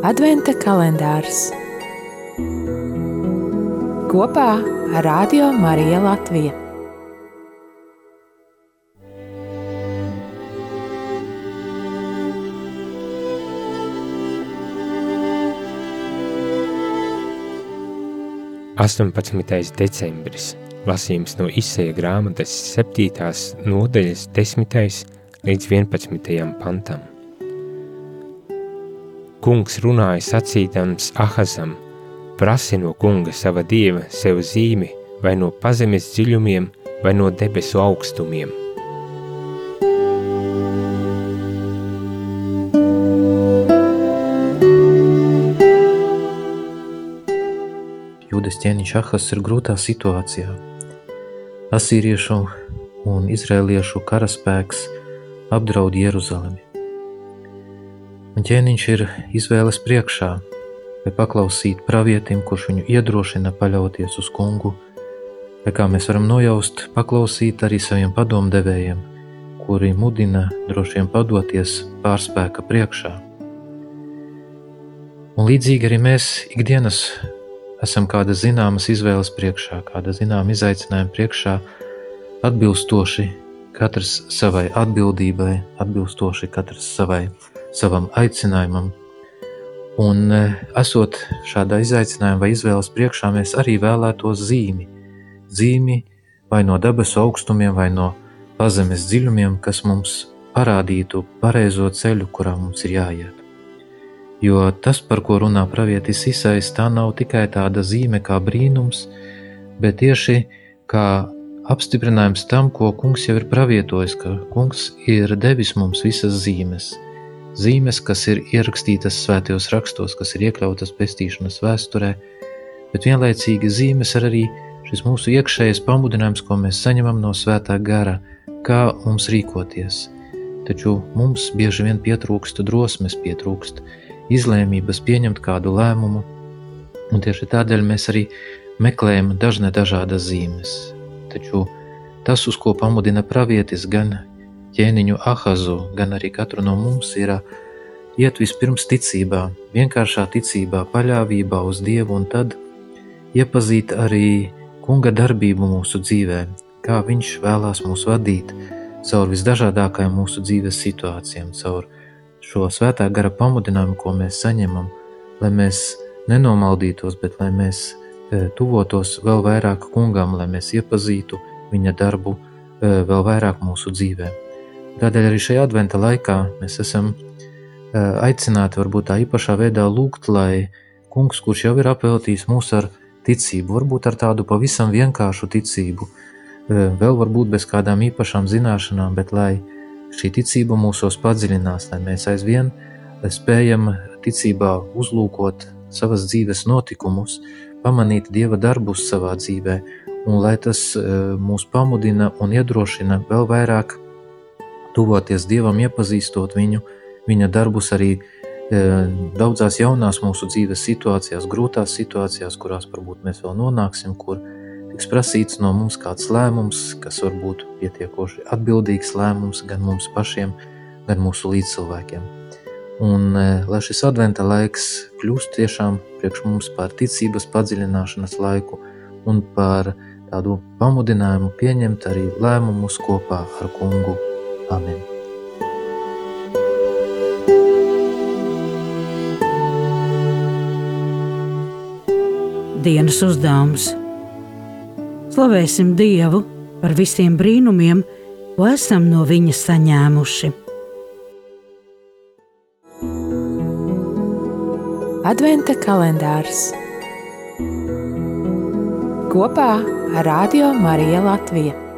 Adventa kalendārs kopā ar Radio Mariju Latviju. Astoņpadsmitais decembris lasījums no izsēja grāmatas 7. nodaļas 10. līdz 11. pantam. Kungs runāja sacīdams Ahazam, prasi no kunga sava dieva sev zīmi vai no pazemes dziļumiem vai no debesu augstumiem. Jūdas ķēniņš Ahas ir grūtā situācijā. Asīriešu un izrēliešu karaspēks apdraud Jeruzalemi. Un ķēniņš ir izvēles priekšā, vai paklausīt pravietim, kurš viņu iedrošina paļauties uz kungu, vai kā mēs varam nojaust, paklausīt arī saviem padomdevējiem, kuri mudina droši vien padoties pārspēka priekšā. Un līdzīgi arī mēs ikdienas esam kāda zināmas izvēles priekšā, kāda zināma izaicinājuma priekšā, atbilstoši katrs savai atbildībai, atbilstoši katrs savai savam aicinājumam. Un, e, esot šādā izaicinājuma vai izvēles priekšā, mēs arī vēlētos zīmi. Zīmi vai no debesu augstumiem, vai no pazemes dziļumiem, kas mums parādītu pareizo ceļu, kurā mums ir jāiet. Jo tas, par ko runā pravietis Isais, tā nav tikai tāda zīme kā brīnums, bet tieši kā apstiprinājums tam, ko kungs jau ir pravietojis, ka kungs ir devis mums visas zīmes – zīmes, kas ir ierakstītas svētajos rakstos, kas ir iekļautas pestīšanas vēsturē, bet vienlaicīgi zīmes ir arī šis mūsu iekšējais pamudinājums, ko mēs saņemam no svētā gara, kā mums rīkoties. Taču mums bieži vien pietrūkst drosmes, pietrūkst izlēmības pieņemt kādu lēmumu, un tieši tādēļ mēs arī meklējam dažne dažādas zīmes. Taču tas, uz ko pamudina pravietis, gan ķēniņu Ahazu, gan arī katru no mums ir iet vispirms ticībā, vienkāršā ticībā, paļāvībā uz Dievu un tad iepazīt arī kunga darbību mūsu dzīvē, kā viņš vēlās mūs vadīt caur visdažādākajām mūsu dzīves situācijām, caur šo svētā gara pamudinājumu, ko mēs saņemam, lai mēs nenomaldītos, bet lai mēs tuvotos vēl vairāk kungam, lai mēs iepazītu viņa darbu vēl vairāk mūsu dzīvēm. Tādēļ arī šajā adventa laikā mēs esam aicināti varbūt tā īpašā veidā lūgt, lai kungs, kurš jau ir apveltījis mūs ar ticību, varbūt ar tādu pavisam vienkāršu ticību, vēl varbūt bez kādām īpašām zināšanām, bet lai šī ticība mūsos padziļinās, lai mēs aizvien spējam ticībā uzlūkot savas dzīves notikumus, pamanīt Dieva darbus savā dzīvē, un lai tas mūs pamudina un iedrošina vēl vairāk tuvoties Dievam, iepazīstot viņu, viņa darbus arī e, daudzās jaunās mūsu dzīves situācijās, grūtās situācijās, kurās varbūt mēs vēl nonāksim, kur tiks prasīts no mums kāds lēmums, kas var būt pietiekoši atbildīgs lēmums gan mums pašiem, gan mūsu līdzcilvēkiem. Un, e, lai šis adventa laiks kļūst tiešām priekš mums par ticības padziļināšanas laiku un par tādu pamudinājumu pieņemt arī lēmumus kopā ar kungu Amen. Dienas uzdevums Slavēsim Dievu par visiem brīnumiem, ko esam no Viņa saņēmuši. Adventa kalendārs kopā ar Radio Mariju Latviju.